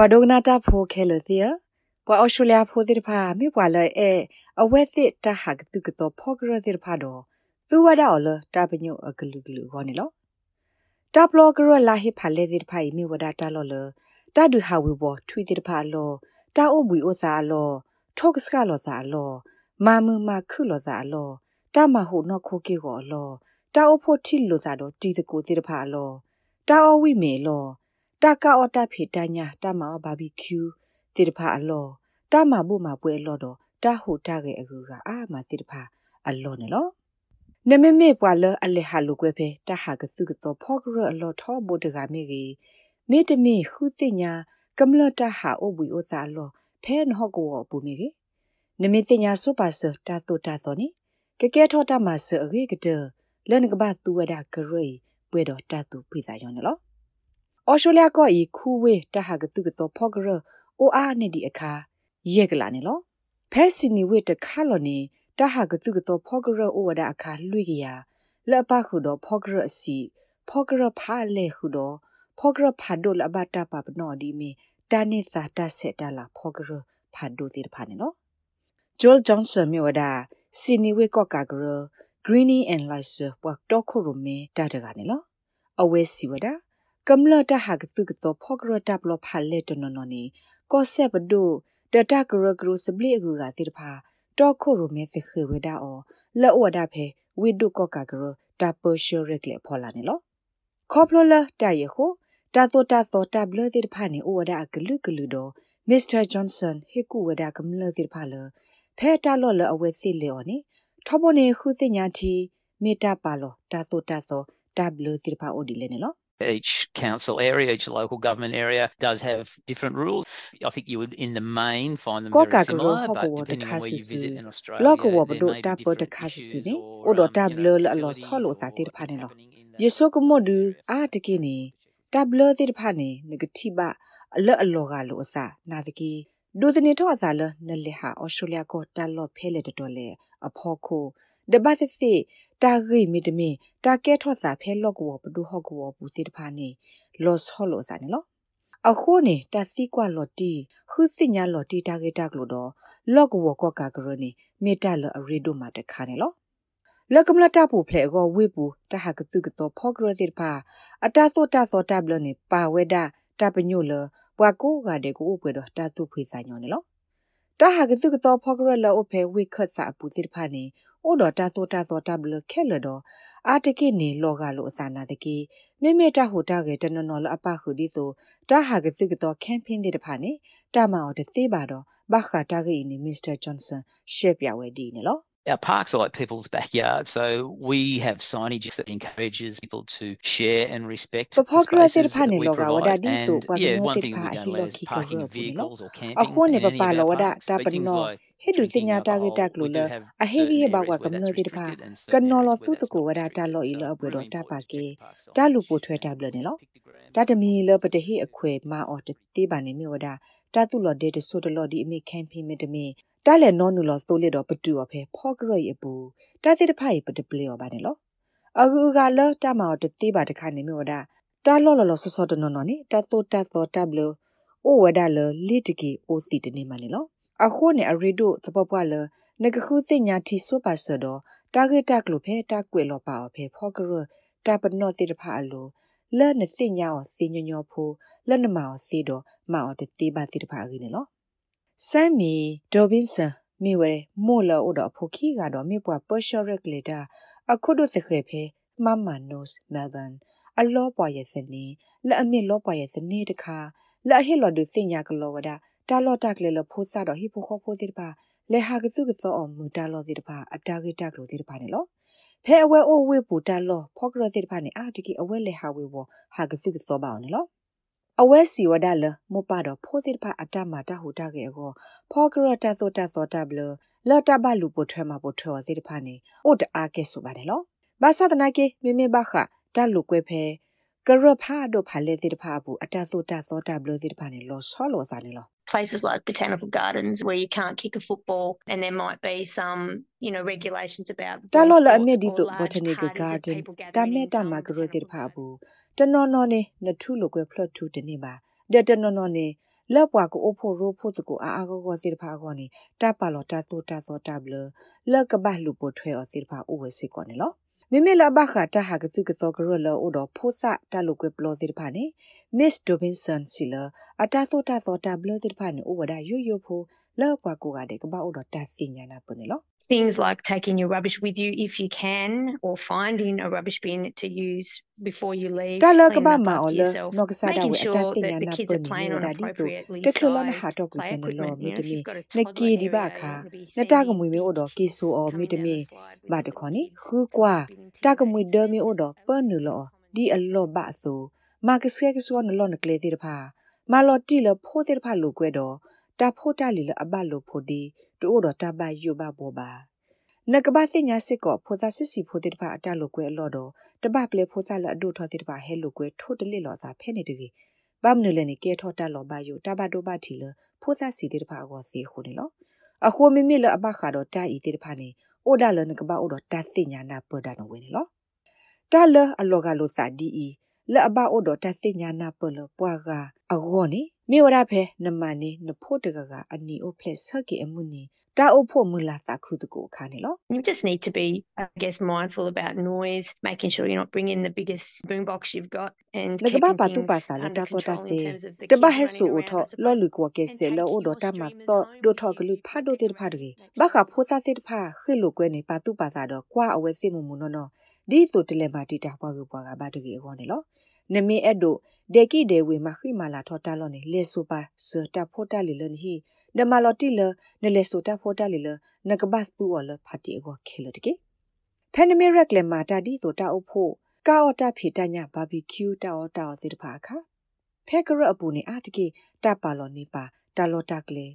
ပွာဒိုနာတာဖိုခဲလသီယပွာအော်စတြေးလျဖိုတိဖာမိပွာလဲအဲအဝဲသစ်တဟာကတုကတော့ဖောဂရသစ်ဖာတော့သူဝဒါအော်လတာပညုအကလူကလူခေါနေလောတာပလောဂရလာဟိဖာလဲသစ်ဖာမိဝဒါတာလောလတာဒူဟာဝီဘောထွီသစ်ဖာလောတာအိုဘွီအိုစာလောထောကစကလောစာလောမာမူမာခုလောစာလောတာမဟုနော့ခိုကေကိုလောတာအိုဖို့တိလောစာတော့တီတကိုသစ်ဖာလောတာအိုဝီမေလော တာကာအော်တာဖေတညာတာမာဘာဘီကျူတိတဖာအလောတာမာဘူးမာပွဲလောတော့တာဟိုတာရဲ့အကူကအာမတိတဖာအလောနေလောနမမေပွာလအလေဟာလူကွဲဖဲတာဟာကစုကတော့ဖော့ဂရအလောထောဘိုတကမေကြီးမေတမီခုသိညာကမလတာဟာအဘွီဥစာလောဖဲနဟကောပူမေကြီးနမေသိညာစုပါစတာတုတာသောနိကကဲထောတာမဆအရေကတလန်ကဘာတူဝဒကရေပွေတော့တာတူဖိစာယောနော်ဩ စတြေးလျကောဤခူဝေတဟာကတုကတော့ဖော့ဂရအိုအားနဲ့ဒီအခါရက်ကလာနေလောဖဲစီနီဝေတခါလောနေတဟာကတုကတော့ဖော့ဂရအိုဝဒအခါလွိကရလက်ပခုတော့ဖော့ဂရအစီဖော့ဂရဖာလေခုတော့ဖော့ဂရဖာဒိုလဘတာပပနော်ဒီမီတာနိစာတဆက်တလာဖော့ဂရဖာဒိုတိဖာနေနော်ဂျိုလ်ဂျွန်ဆန်မြို့ဝဒစီနီဝေကော့ကာဂရ Greeny and Lyser ဘွားတော့ခုရမေတာတကနေလောအဝဲစီဝဒါ ကမ္လတဟာကတုကတော့ဖော့ဂရတပ်လဖာလက်တနနနီကောဆက်ဘဒုတတကရဂရုစပလီအကူကတိတဖာတော့ခုရမဲစခေဝဒါအောလောဝဒါဖေဝိဒုကောကကရတပရှရကလေဖော်လာနေလောခေါပလလတရခုတတောတသောတဘလတိတဖာနေဩဝဒါကလုကလုတော့မစ္စတာဂျွန်ဆန်ဟေကူဝဒါကမ္လတိတဖာလဖဲတာလော်လအဝဲစီလေော်နေထောဘနေခုစညာတီမေတာပါလောတတောတသောတဘလတိတဖာအိုဒီလေနေလော each council area, each local government area does have different rules. I think you would, in the main, find them very similar, but depending on where you visit in Australia, Loko wo bdo ta po ta khasi ni o do ta blo la lo so lo sa ti pha ne lo. Ye so ko mo du a de ki ni ta blo ti pha ni ne ga ti ba a lo a lo ga lo sa na de ki ဒိုဒနေတော့အစားလနလေဟာအော်စတြေးလျကိုတာလော့ဖဲလေတော်လေအဖော်ခိုဒဘ တ်စီတာဂိမီတမီတာကဲထော့စာဖဲလော့ကောပဒူဟော့ကောပူစီတဖာနေလော့ဆော့လို့စာနေလောအခုနေတာစီကွာလော်တီခုစညာလော်တီတာဂေတာကလို့တော့လော့ကောကောကာဂရနေမေတာလော်အရီဒိုမာတခါနေလောလကမလတာပူဖလေကိုဝေပူတဟကတုကတော့ဖောဂရတိဖာအတာသောတာသောတာဘလနေပါဝဲတာတပညိုလပွာကိုကတဲ့ကိုပွေတော့တာတုဖိဆိုင်ညောနေလောတဟကတုကတော့ဖောဂရလောအဖေဝိခတ်စာပူတိဖာနေ အိုဒတာတိုတာတိုတာဘလခဲလတော့အာတကိနေလောကလိုအစနာတကိမေမေတာဟိုတာကေတနနော်လအပခုဒီဆိုတာဟာကစုကတော့ကမ်ပိန်းတဲ့တဖာနေတာမောင်တသေးပါတော့ဘခတာကိနေမစ္စတာဂျွန်ဆန်ရှေ့ပြဝဲဒီနေလော Our parks are like people's backyard, so we have signage that encourages people to share and respect the spaces that we provide. And yeah, one thing we don't let is parking of vehicles or camping in any of our parks, but things like ဟေဒုစညာတာဂေတာကလိုလအဟေဂီဟေဘာကွာကမနိုတိတဖာကနော်လသုတကိုဝဒတာလောဤလအပွေတော့တပါကေတာလူပိုထွဲတာဘလနေလောတာတမီလပတဟိအခွေမာအော်တေးပါနေမြဝဒတာတုလော်ဒေတဆိုတလော်ဒီအမိကမ်ပိန်းမတမီ တားလေနော်နူလောသိုးလစ်တော့ပတူော်ဖဲဖော့ဂရိတ်အပူတာတိတဖိုင်ပတပလျော်ပါနေလောအခုကလောတမောတတိပါတခါနေမျိုးဒါတာလောလောလောဆောဆောတနော်နော်နိတတိုတသောတဘလအိုဝဒါလလီတကီအိုစီတနေမနေလောအခုနေအရီဒိုသပပွားလနကခုစညာတီဆိုပါဆဒတာဂက်တက်လို့ဖဲတာကွေလောပါဖဲဖော့ဂရတာပနောတိတဖာအလိုလဲနစညာောစညညောဖိုလက်နမောစီတော့မောတတိပါတိတဖာကြီးနေလော ဆမ်မီဒေါ်ဘင်ဆန်မိဝဲမို့လောဥတော်ဖိုခီကတော့မိပွားပရှောရက်လေတာအခုတို့စခဲဖဲမမနို့မဲလ်ဘန်အလောပွားရဲ့စနေလက်အမြင့်လောပွားရဲ့စနေတခါလက်ဟစ်လော်ဒူစညာကလောဝဒတာလော့တက်လေလဖိုးစားတော့ဟိဖိုခေါဖိုးတိတပါလေဟာကစုကစောအမူတာလော်တိတပါအတာဂိတက်လို့တိတပါနေလောဖဲအဝဲအိုဝေပူတာလော်ဖော့ကရတိတပါနေအာတကီအဝဲလေဟာဝေဝဟာကစုကစောပါအောင်နေလော အဝဲစီဝဒါလမပတော့ဖိုးစစ်ဖာအတမတဟူတကေကိုဖောဂရတသောတသောတဘလလတဘလူပိုထွဲမှာပိုထွဲစစ်တဖာနေအိုတအားကဲဆိုပါတယ်လို့ဘာသာတနာကေမေမေဘခတလူကွဲဖဲကရဖာတို့ဖာလေစစ်တဖာဘူးအတသောတသောတဘလစစ်တဖာနေလောဆောလောစားနေလော places like botanical gardens where you can't kick a football and there might be some you know regulations about တလောလအမြင့်ဒီဆို botanical gardens တမဲတမဂရတိဖာဘူး တနော်နော်နေနထုလိုကွယ်ဖလော့ထူတနေပါဒတနော်နော်နေလောပွားကိုအဖို့ရိုးဖို့တကိုအာအာကောကောစီတဖာကောနေတပါလောတတူတသောတဘလလောကဘလူပိုထွဲအစီတဖာဥဝစီကောနေလောမိမိလာဘခတာဟာကသူကတော့ကရလောအိုတော့ဖိုးစတလုကွေပလောစီတဖာနေမစ်ဒိုဘင်ဆန်စီလာအတာသောတာသောတာဘလတိတဖာနေဥဝဒရွရွဖိုလောပွားကိုကတဲ့ကဘာအိုတော့တာစီညာနာပနေလော things like taking your rubbish with you if you can or finding a rubbish bin to use before you leave ka ba ma ole no ka sa da we ata sin ya na pu ni da di so te khlo la na ha to ku ken lo mi te mi ne ki di ba kha na ta ka mui mi o do ki so o mi te mi ba de kho ni khu kwa. ta ka mui de mi o do pa nu lo di a lo ba so ma ka se ka so na lo na kle ti da pha ma lo ti lo pho ti da pha lo kwe do တာဖို့တာလီလအဘလိုဖို့ဒီတိုးတော့တဘယူဘဘောပါနကဘာစညာစစ်ကောဖိုသာစစ်စီဖိုတဲ့တပါအတလိုကွဲအလော်တော့တပပလေဖိုသာလအဒုထောတဲ့တပါဟဲလိုကွဲထိုးတလစ်လော်သာဖဲနေတကြီးဘာမနလည်းနေကဲထောတလော်ပါယူတဘဒိုဘတီလဖိုသာစီတဲ့တပါကောစီခုနေလောအခုမိမိလအဘခါတော့တာဤတဲ့တပါနေအိုဒါလနကဘာအိုတော့တာစညာနာပဒနဝင်းလောတာလအလောကလိုစာဒီဤ လအဘအိုတော့တာစညာနာပလပွားကအဂောနေမြေဝရဖဲနမနေနဖို့တကကအနီအိုဖလက်ဆက်ကီအမှုနေတာအိုဖို့မူလာသခုတကိုခါနေလော You just need to be I guess mindful about noise making sure you're not bringing the biggest boombox you've got and လကဘာပါတူပါစာလတာတော့တဆေတဘဟဲဆူအိုထောလောလူကိုကဲဆေလောအိုဒတာမတော့ဒိုထောကလူဖာဒိုတေဖာတကေဘခဖိုစာစေတဖာခိလိုကွဲနေပါတူပါစာတော့ကွာအဝဲစိမှုမူနော်နော် ဒီဆိုတလေပါတီတာပွားကပွားကဘာတကေအောနေလောနမေအဲ့ဒိုဒေကိဒေဝေမခိမာလာထောတာလောနေလေဆူပါစတာဖိုတာလီလန်ဟီနမလော်တီလနလေဆူတာဖိုတာလီလနကဘတ်သူော်လဖာတီအောခေလတကေဖန်နမီရက်လေမာတာဒီဆိုတာအုပ်ဖို့ကာအော်တာဖီတညာဘာဘီကျူတာအော်တာအော်စီတဖာခါဖဲကရအပူနေအာတကေတပါလောနေပါတာလောတာကလေ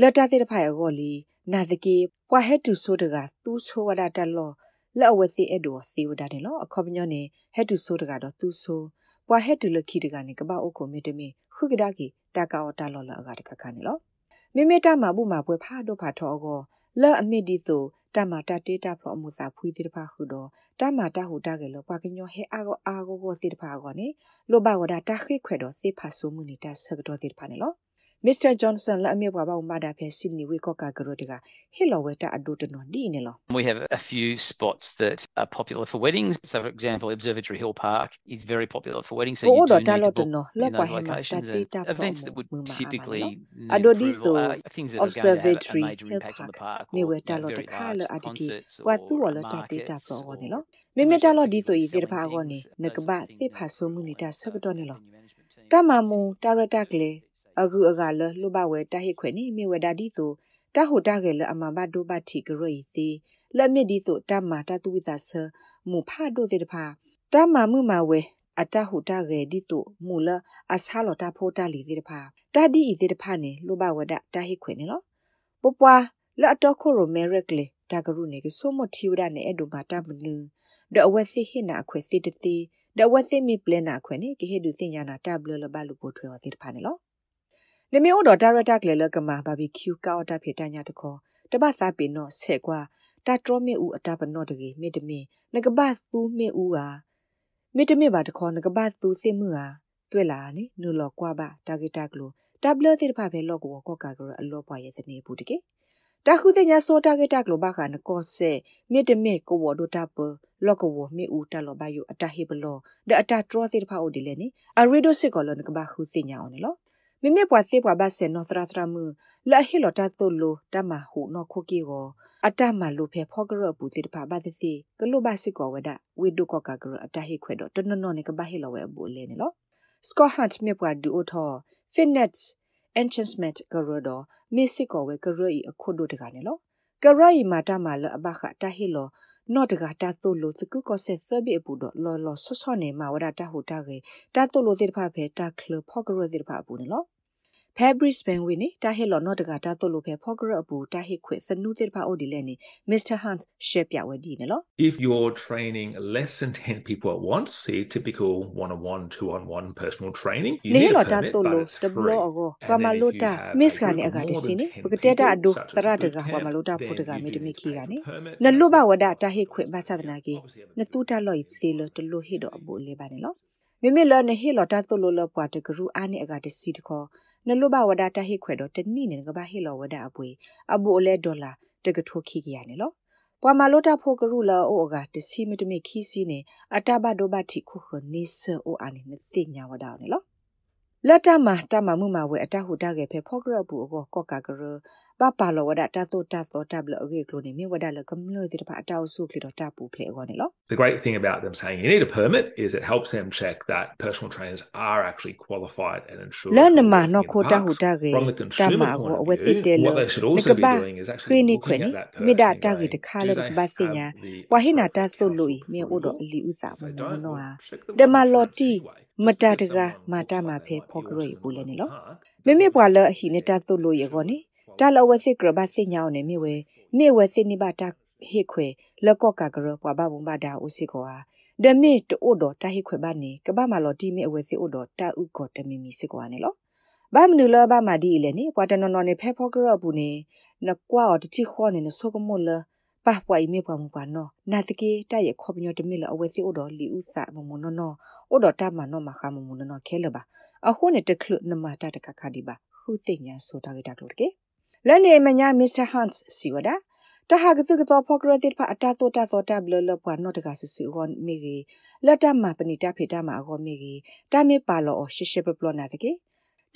လတာစီတဖာရောလီနာသကေပွာဟက်တူဆိုတကသူ့ဆိုဝဒတာလော လက်အဝစီအဲ့ဒိုစီဝဒတယ်လောအခေါပညောနေဟက်တူဆိုတကတော့သူ့ဆိုပွာဟက်တူလခိတကနေကပအုတ်ကိုမေတမီခုကဒါကီတာကာအော်တာလောလအကတခခနေလောမိမိတမဘူးမှာပွဲဖာတော့ဖာထောကောလောအမစ်ဒီဆိုတမတာတေတာဖလောအမှုစာဖွေးတိတဖာခုတော့တမတာဟူတာကလောပွာကညောဟဲအာကောအာကောကိုစီတဖာကောနေလောဘဝဒတာခိခွဲတော့စေဖာဆိုမှုနေတာဆကတော့တိတဖာနေလော Mr. Johnson la amye bwa ba umada phe Sydney we ko ka gro diga hilo we ta adu to no di ne lo We have a few spots that are popular for weddings. So for example, Observatory Hill Park is very popular for weddings. So you do need to book no lo kwa he ma ta ti ta events that would typically ado di so things that Observatory Hill Park me we ta lo ta kha lo adiki wa tu wo lo ta ti ta pro ne lo me me ta lo di so yi se ta pha go ne ne ka ba se pha so mu ni ta sak to ne lo ta ma mu ta ra ta kle အခုအကလလူဘဝဲတဟိခွေနိမြေဝဒါဒီဆိုတဟိုတကဲလအမဘဒိုဘတိကရိစီလက်မြစ်ဒီဆိုတမတတူဝိဇာဆမူဖာဒိုတဲ့တဖာတမမှုမဝဲအတဟုတကဲဒီတုမူလအဆာလတာဖိုတာလီတဲ့တဖာတဒီဤတဲ့တဖာနေလူဘဝဒတဟိခွေနေလောပပွားလက်တော့ခိုရိုမဲရက်လေတကရုနေကဆိုမတီဝဒနဲ့အဒုဘာတမနူဒအဝစီဟိနာခွေစီတတိဒဝစီမီပလနာခွေနေကိဟေဒုစညာနာတဘလလဘလူပိုထွေဝတဲ့တဖာနေလော နမေအိုဒဒါရတာကလေလကမာဘာဘီကျူကောက်တာဖေတညာတခေါ်တပတ်စားပင်တော့ဆဲကွာတာထရမေဦးအတာပနော့တကြီးမေတမင်နကပတ်သူမေဦးဟာမေတမေပါတခေါ်နကပတ်သူစင်မှုဟာတွေ့လာနိနူလောကွာပါတာဂီတာကလိုတဘလတိဖဖေလော့ကိုကောကာကရအလောပွားရဲ့စနေဘူးတကေတခုစညာဆိုတာဂီတာကလိုဘာခနကောဆေမေတမေကိုဝဒတာပလော့ကဝမေဦးတလောဘယုအတာဟေဘလောဒအတာထရတိဖအိုဒီလေနိအရီဒိုစစ်ကောလနကဘာခုစညာအောင်နော် မိမိပွားစေပွားဘဆေနောသရသရမှုလာဟီလောတာတိုလိုတမဟုနောခိုကီကိုအတမလိုဖေဖောကရပူစီတဖာဘာသစီကလိုဘာစီကောဝဒဝေဒုကောကကရအတဟိခွဲတော့တနနောနေကဘာဟီလောဝဲဘူလေနေလောစကောဟတ်မြေပွားဒူအိုထော fitness enhancement ကရတော့မစ်စီကောဝဲကရဤအခုဒုတကနေလောကရဤမာတာမလအဘခတဟီလော နော့တကတာတိုလိုစကုကောဆက်ဆဘီအပူတော့လော်လော်ဆော့ဆော့နေမှာဝဒတာဟူတာကေတာတိုလိုတဲ့ဖာဖဲတာကလဖော့ကရတဲ့ဖာအပူနော် ဖဲဘရစ်ဘန်ဝီနေတာဟီလော်နော့တကတာတိုလိုဖဲဖော့ကရအပူတာဟီခွေစနူတဲ့ဖာအိုဒီလဲနေမစ္စတာဟန်ရှေပြဝဒီနော် If you're training less than 10 people at once see typical one on one two on one personal training နေလော်တာတိုလိုတဘလောအကိုကမလိုတာမစ်ကနေအကတစီနေပကတဲ့တာအဒုသရတကဝမလိုတာဖို့တကမေတမီခီကနေနလုဘဝဒတာဟိခွေဘာသဒနာကီနတူတာလော်စီလတလိုဟိတော့အဘူလေးပါနေလောမေမေလနေဟီလောတာတိုလိုလောပွားတကရူအာနေအကတစီတခေါ် နလုဘဝဒတာဟိခွဲတော့တနိနေကဘာဟီလောဝဒအပွေအဘူအလဲဒေါ်လာတကထိုခိကရနေလောပွာမာလိုတာဖိုကရူလာအိုကတစီမတမေခီစီနေအတဘဒိုဘတိခုခနေဆအိုအာနေနသိညာဝဒါနေလောလတ်တမတမမှုမှာဝဲအတဟုတကဲဖဲဖော့ဂရဘူးအကောကော့ကာကရ ပပလောဝဒတတိုတသောတဘလအကေကလိုနေမြဝဒလကမလို့ဒီတပါအတောက်စုကလီတော့တပူဖလေအောနေလော The great thing about them saying you need a permit is it helps them check that personal trainers are actually qualified and insured လနမနောခိုတဟုတကဲတမကိုအဝစစ်တဲလကဘာခွေးနေခွေနေမိဒတာကီတခါလကဘာစညာဝဟိနာတဆုလူမြေအိုတော့အလီဥစာမနောဟာဒမလော်တီမတတကမာတမှာဖဲဖော့ကရိုပူလဲနေလောမေမေပွာလအဟိနေတသုလို့ရေကောနေ တာလဝစစ်ကရဘစညောင်းနေမြေဝဲမြေဝဲစစ်နိဘတာဟေခွေလကော့ကကရပွာဘဘုံဘာဒါဥစီကောဟာဒမေတိုဒတာဟေခွေဘာနေကဘာမလောတီမေအဝဲစစ်အိုဒတာဥကောတမီမီစစ်ကောနေလောဘာမနူလဘာမဒီလေနေပွာတနော်နော်နေဖဲဖော့ကရဘူးနေနကွာတတိခေါနေနဆုကမလပါပွိုင်မေပွားမပွားနော်နာတကေတရဲ့ခေါပညောတမီလအဝဲစီအိုတော်လီဥစာမမနော်နော်အိုတော်တမနော်မခါမမနော်ခဲလပါအခုနေတခလုနမတတကခါဒီပါခုသိညာဆိုတာကြတကလို့ကေ လနေမညာမစ္စတာဟန့်စီဝဒါတဟာကစုကတော့ဖော်ကရတဲ့ဖအတာတိုတာတိုတာဘလလပွားနော့တကဆဆူဟွန်မီဂီလတ်တမပနိတာဖေတာမအကောမီဂီတာမေပါလောရှေရှေပပလောနာတကေ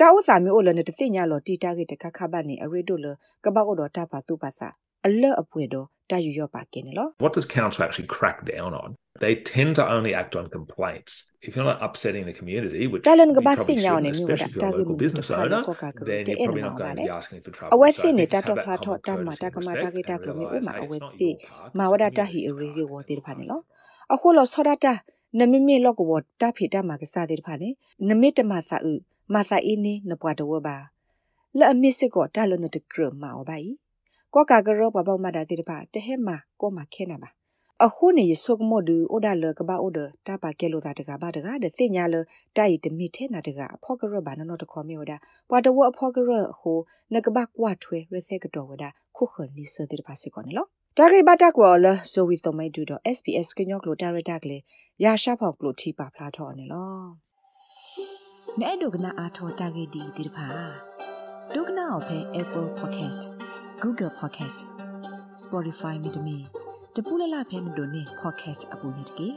တာဥစာမျိုးလနဲ့တသိညာလောတီတာကေတခခဘနေအရီဒိုလကပောက်တော့တာပါသူပါစာအလအပွေတော့တာယူရပါကင်းနော် What does council actually crack down on they tend to only act on complaints if you're not upsetting the community which talan ga basi nyaw ne mi wada ta ga business owner then you're probably not going to be asking for trouble awasi ne ta to pla tho ta ma ta kama ta ge ta klo mi o ma awasi ma wada ta hi ri ge wo ti pha ne lo akho lo soda ta နမမေလော့ကဝတာဖီတာမာကစားတဲ့ဖာနေနမေတမစာဥမာစာအင်းနေနပွားတော့ပါလဲအမစ်စကောတာလနတကရမာဝပါ E ကောကာကရောပပောက်မ တာတိတပါတဟဲမှာကောမခဲနာပါအခုနေဆုကမောဒူအိုဒါလကဘာအိုဒတာပါကဲလိုတာတကဘာတကတဲ့စညာလတိုက်တမိထဲနာတကအဖောကရဘာနော်တခေါ်မြေဝဒပွာတဝအဖောကရဟိုနကဘကွာထွဲရစက်ကတော့ဝဒခုခနိစတဲ့ပါစီကောနော်တာဂေဘတာကောလဆိုဝီတိုမိုင်ဒူတော့ SPS ကညောကလိုတာရတာကလေရာရှာဖောက်ကလိုတီပါဖလာထော်နေလောနဲ့ဒုကနာအာထောတာဂေဒီဒီဖာဒုကနာအဖဲ Apple Podcast Google Podcast Spotify မြေတမီ တပူလလဖဲမတို့နေ podcast အပူနေတကေ